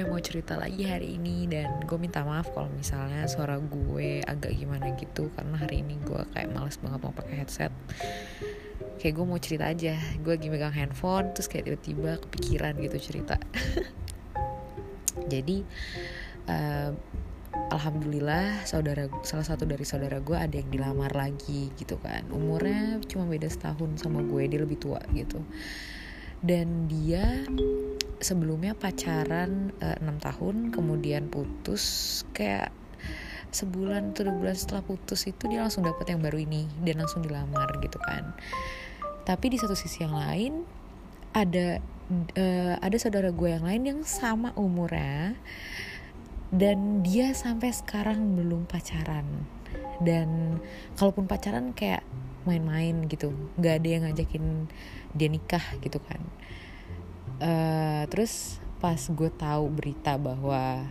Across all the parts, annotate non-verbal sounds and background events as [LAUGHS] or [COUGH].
gue mau cerita lagi hari ini dan gue minta maaf kalau misalnya suara gue agak gimana gitu karena hari ini gue kayak males banget mau pakai headset. Kayak gue mau cerita aja. Gue lagi megang handphone terus kayak tiba-tiba kepikiran gitu cerita. [LAUGHS] Jadi uh, alhamdulillah saudara salah satu dari saudara gue ada yang dilamar lagi gitu kan. Umurnya cuma beda setahun sama gue dia lebih tua gitu dan dia sebelumnya pacaran eh, enam uh, tahun kemudian putus kayak sebulan atau dua bulan setelah putus itu dia langsung dapet yang baru ini dan langsung dilamar gitu kan. Tapi di satu sisi yang lain ada uh, ada saudara gue yang lain yang sama umurnya dan dia sampai sekarang belum pacaran. Dan kalaupun pacaran kayak main-main gitu. Nggak ada yang ngajakin dia nikah gitu kan. Uh, terus pas gue tahu berita bahwa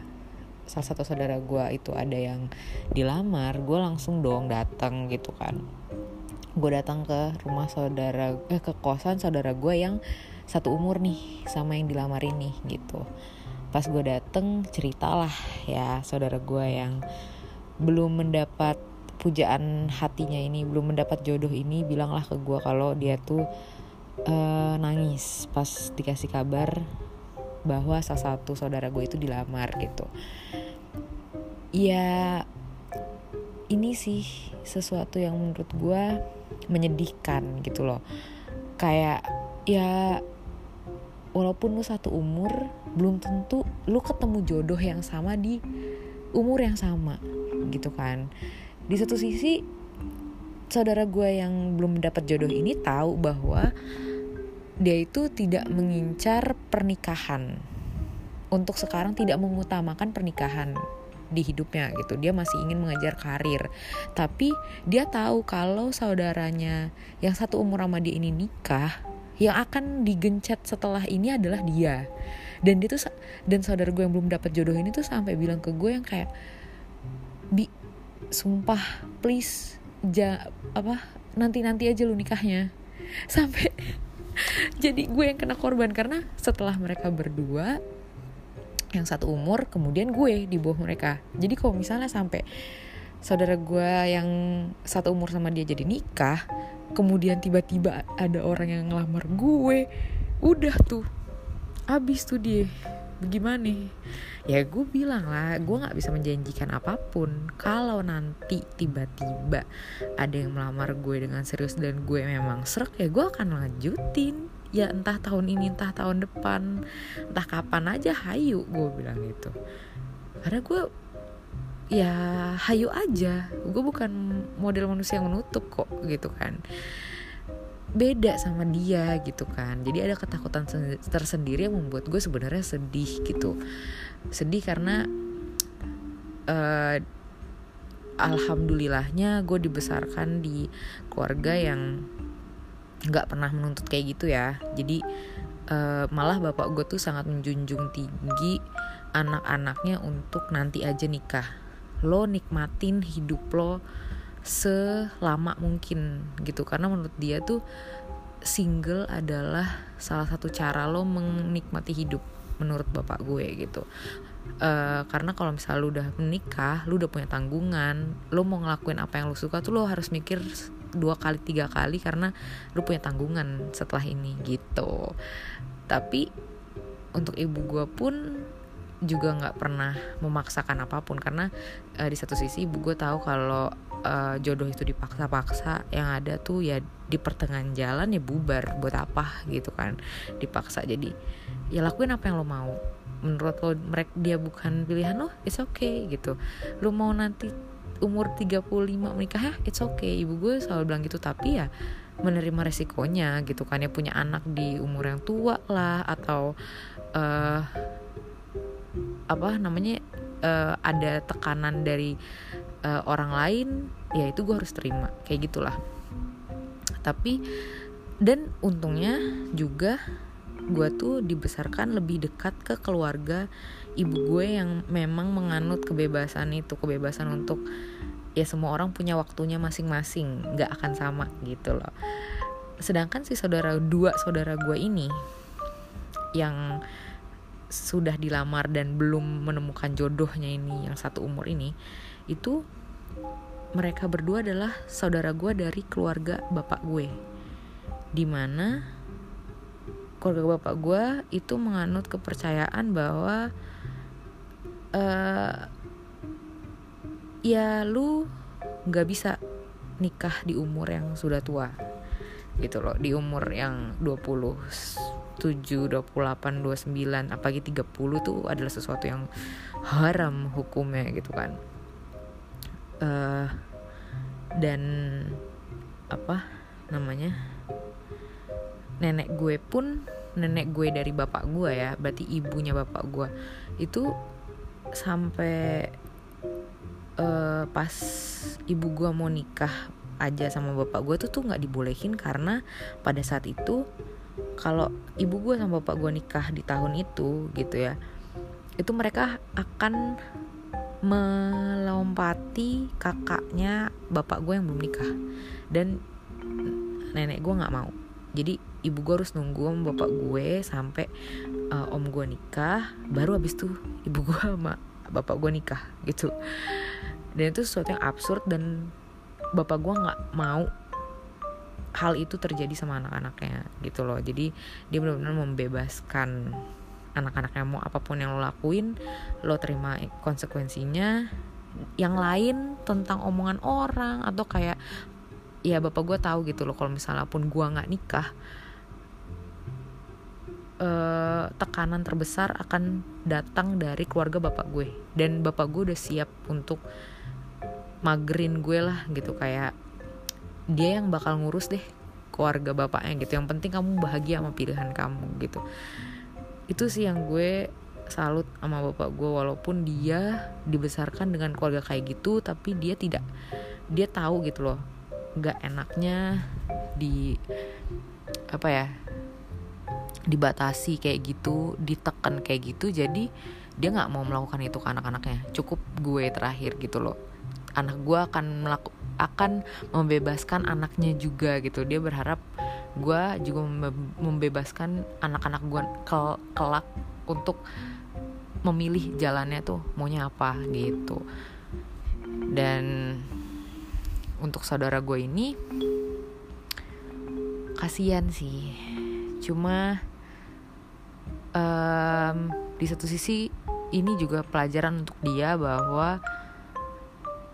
salah satu saudara gue itu ada yang dilamar gue langsung dong datang gitu kan. Gue datang ke rumah saudara eh ke kosan saudara gue yang satu umur nih sama yang dilamar ini gitu. Pas gue dateng ceritalah ya saudara gue yang belum mendapat pujaan hatinya ini belum mendapat jodoh ini bilanglah ke gue kalau dia tuh uh, nangis pas dikasih kabar bahwa salah satu saudara gue itu dilamar gitu. Ya ini sih sesuatu yang menurut gue menyedihkan gitu loh. Kayak ya walaupun lu satu umur belum tentu lu ketemu jodoh yang sama di umur yang sama gitu kan di satu sisi saudara gue yang belum mendapat jodoh ini tahu bahwa dia itu tidak mengincar pernikahan. Untuk sekarang tidak mengutamakan pernikahan di hidupnya gitu. Dia masih ingin mengejar karir. Tapi dia tahu kalau saudaranya yang satu umur sama dia ini nikah, yang akan digencet setelah ini adalah dia. Dan dia tuh dan saudara gue yang belum dapat jodoh ini tuh sampai bilang ke gue yang kayak sumpah please ja apa nanti nanti aja lu nikahnya. [LAUGHS] Sampai [LAUGHS] jadi gue yang kena korban karena setelah mereka berdua yang satu umur kemudian gue di bawah mereka. Jadi kalau misalnya sampai saudara gue yang satu umur sama dia jadi nikah kemudian tiba-tiba ada orang yang ngelamar gue udah tuh abis tuh dia bagaimana ya gue bilang lah gue nggak bisa menjanjikan apa pun. Kalau nanti tiba-tiba ada yang melamar gue dengan serius dan gue memang serak ya gue akan lanjutin. Ya entah tahun ini entah tahun depan entah kapan aja hayu gue bilang gitu. Karena gue ya hayu aja. Gue bukan model manusia yang menutup kok gitu kan beda sama dia gitu kan. Jadi ada ketakutan tersendiri yang membuat gue sebenarnya sedih gitu. Sedih karena uh, alhamdulillahnya gue dibesarkan di keluarga yang nggak pernah menuntut kayak gitu ya. Jadi uh, malah bapak gue tuh sangat menjunjung tinggi anak-anaknya untuk nanti aja nikah. Lo nikmatin hidup lo selama mungkin gitu. Karena menurut dia tuh single adalah salah satu cara lo menikmati hidup menurut bapak gue gitu. Uh, karena kalau misalnya lu udah menikah lu udah punya tanggungan lu mau ngelakuin apa yang lu suka tuh lo harus mikir dua kali tiga kali karena lu punya tanggungan setelah ini gitu. Tapi untuk ibu gue pun juga nggak pernah memaksakan apa pun karena uh, di satu sisi ibu gue tahu kalau uh, jodoh itu dipaksa-paksa yang ada tuh ya di pertengahan jalan ya bubar buat apa gitu kan dipaksa. Jadi ya lakuin apa yang lo mau. Menurut lo mereka dia bukan pilihan lo it's okay gitu. Lo mau nanti umur 35 menikah ya it's okay. Ibu gue selalu bilang gitu tapi ya menerima resikonya gitu kan. Ya punya anak di umur yang tua lah atau uh, apa namanya uh, ada tekanan dari uh, orang lain ya itu gue harus terima kayak gitulah. Tapi dan untungnya juga gue tuh dibesarkan lebih dekat ke keluarga ibu gue yang memang menganut kebebasan itu kebebasan untuk ya semua orang punya waktunya masing-masing nggak akan sama gitu loh. Sedangkan si saudara dua saudara gue ini yang sudah dilamar dan belum menemukan jodohnya ini yang satu umur ini itu mereka berdua adalah saudara gue dari keluarga bapak gue. Di mana keluarga bapak gue itu menganut kepercayaan bahwa uh, ya lu nggak bisa nikah di umur yang sudah tua gitu loh. Di umur yang 27, 28, 29 apalagi 30 tuh adalah sesuatu yang haram hukumnya gitu kan uh, dan apa namanya? Nenek gue pun nenek gue dari bapak gue ya berarti ibunya bapak gue itu sampai uh, pas ibu gue mau nikah aja sama bapak gue tuh tuh nggak dibolehin karena pada saat itu kalau ibu gue sama bapak gue nikah di tahun itu gitu ya itu mereka akan melompati kakaknya bapak gue yang belum nikah. Dan nenek gue nggak mau. Jadi ibu gue harus nunggu sama bapak gue sampai uh, om gue nikah. Baru abis tuh ibu gue sama bapak gue nikah gitu. Dan itu sesuatu yang absurd dan bapak gue nggak mau hal itu terjadi sama anak-anaknya gitu loh. Jadi dia benar-benar membebaskan anak-anaknya mau apa pun yang lo lakuin lo terima konsekuensinya. Yang lain tentang omongan orang atau kayak ya bapak gue tahu gitu loh kalau misalnya pun gue nggak nikah eh, tekanan terbesar akan datang dari keluarga bapak gue. Dan bapak gue udah siap untuk magerin gue lah gitu kayak dia yang bakal ngurus deh keluarga bapaknya gitu. Yang penting kamu bahagia sama pilihan kamu gitu itu sih yang gue salut sama bapak gue walaupun dia dibesarkan dengan keluarga kayak gitu tapi dia tidak dia tahu gitu loh nggak enaknya di apa ya dibatasi kayak gitu ditekan kayak gitu jadi dia nggak mau melakukan itu ke anak-anaknya. Cukup gue terakhir gitu loh. Anak gue akan melaku akan membebaskan anaknya juga gitu. Dia berharap gue juga membebaskan anak-anak gue kel kelak untuk memilih jalannya tuh maunya apa gitu. Dan untuk saudara gue ini kasihan sih. Cuma um, di satu sisi ini juga pelajaran untuk dia bahwa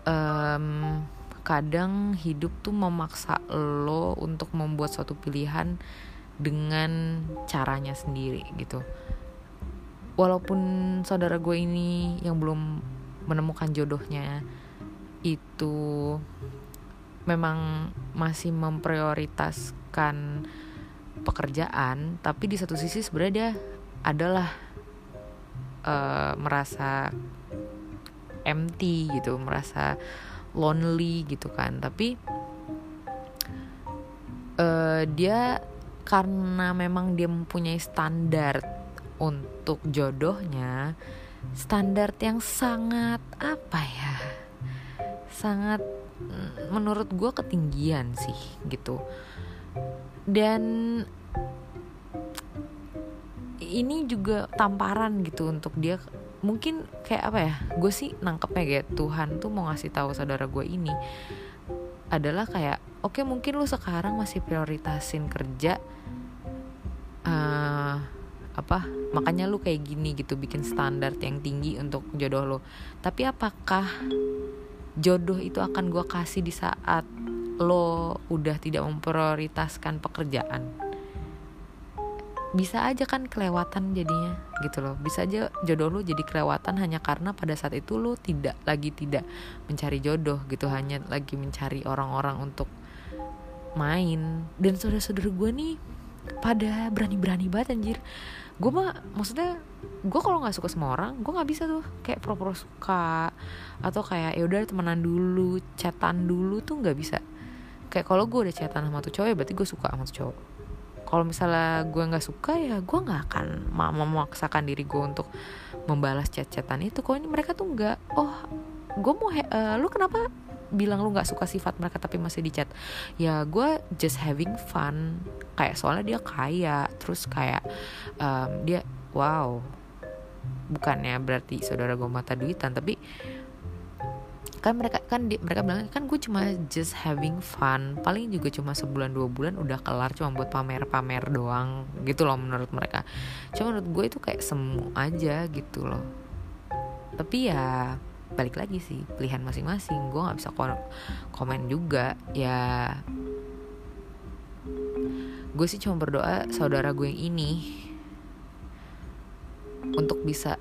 um, kadang hidup tuh memaksa lo untuk membuat suatu pilihan dengan caranya sendiri gitu. Walaupun saudara gue ini yang belum menemukan jodohnya itu memang masih memprioritaskan pekerjaan tapi di satu sisi sebenarnya dia adalah uh, merasa empty gitu merasa lonely gitu kan. Tapi uh, dia karena memang dia mempunyai standar untuk jodohnya standar yang sangat apa ya sangat mm, menurut gue ketinggian sih gitu. Dan ini juga tamparan gitu untuk dia mungkin kayak apa ya gue sih nangkepnya kayak Tuhan tuh mau ngasih tahu saudara gue ini adalah kayak oke okay, mungkin lu sekarang masih prioritasin kerja uh, apa makanya lu kayak gini gitu bikin standar yang tinggi untuk jodoh lo tapi apakah jodoh itu akan gue kasih di saat lo udah tidak memprioritaskan pekerjaan bisa aja kan kelewatan jadinya gitu loh. Bisa aja jodoh lu jadi kelewatan hanya karena pada saat itu lu tidak lagi tidak mencari jodoh gitu hanya lagi mencari orang-orang untuk main. Dan saudara-saudara gue nih pada berani-berani banget anjir. Gue mah maksudnya gue kalau nggak suka sama orang gue nggak bisa tuh kayak pro-pro suka atau kayak ya udah temenan dulu chatan dulu tuh nggak bisa. Kayak kalau gue udah chatan sama tuh cowok ya berarti gue suka sama tuh cowok kalau misalnya gue nggak suka ya gue nggak akan memaksakan diri gue untuk membalas chat-chatan itu. Kok ini mereka tuh nggak oh gue mau uh, lu kenapa bilang lu nggak suka sifat mereka tapi masih di chat? Ya gue just having fun. Kayak soalnya dia kaya terus kayak um, dia wow bukannya berarti saudara gue mata duitan tapi kan mereka kan di, mereka bilang kan gue cuma just having fun. Paling juga cuma sebulan dua bulan udah kelar cuma buat pamer-pamer doang gitu loh menurut mereka. Cuma menurut gue itu kayak semu aja gitu loh. Tapi ya balik lagi sih pilihan masing-masing. Gue nggak bisa komen juga ya. Gue sih cuma berdoa saudara gue yang ini untuk bisa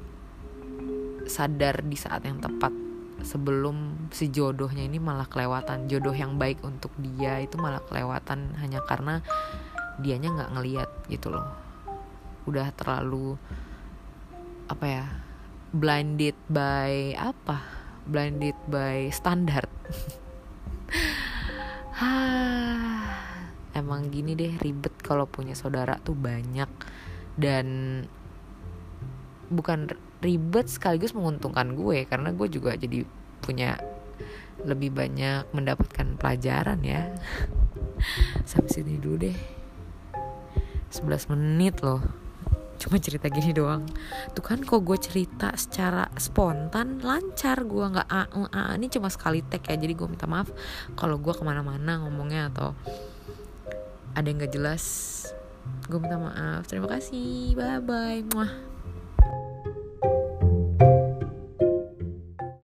sadar di saat yang tepat sebelum si jodohnya ini malah kelewatan. Jodoh yang baik untuk dia itu malah kelewatan hanya karena dianya nggak ngeliat gitu loh. Udah terlalu apa ya blinded by apa? Blinded by standar [LAUGHS] emang gini deh ribet kalau punya saudara tuh banyak. Dan bukan ribet sekaligus menguntungkan gue karena gue juga jadi punya lebih banyak mendapatkan pelajaran ya. [LAUGHS] Sampai sini dulu deh. 11 menit loh. Cuma cerita gini doang. Tuh kan kok gue cerita secara spontan lancar gue nggak a, a, ini cuma sekali tag ya jadi gue minta maaf kalau gue ke mana-mana ngomongnya atau ada yang gak jelas. Gue minta maaf. Terima kasih. Bye bye Mwah.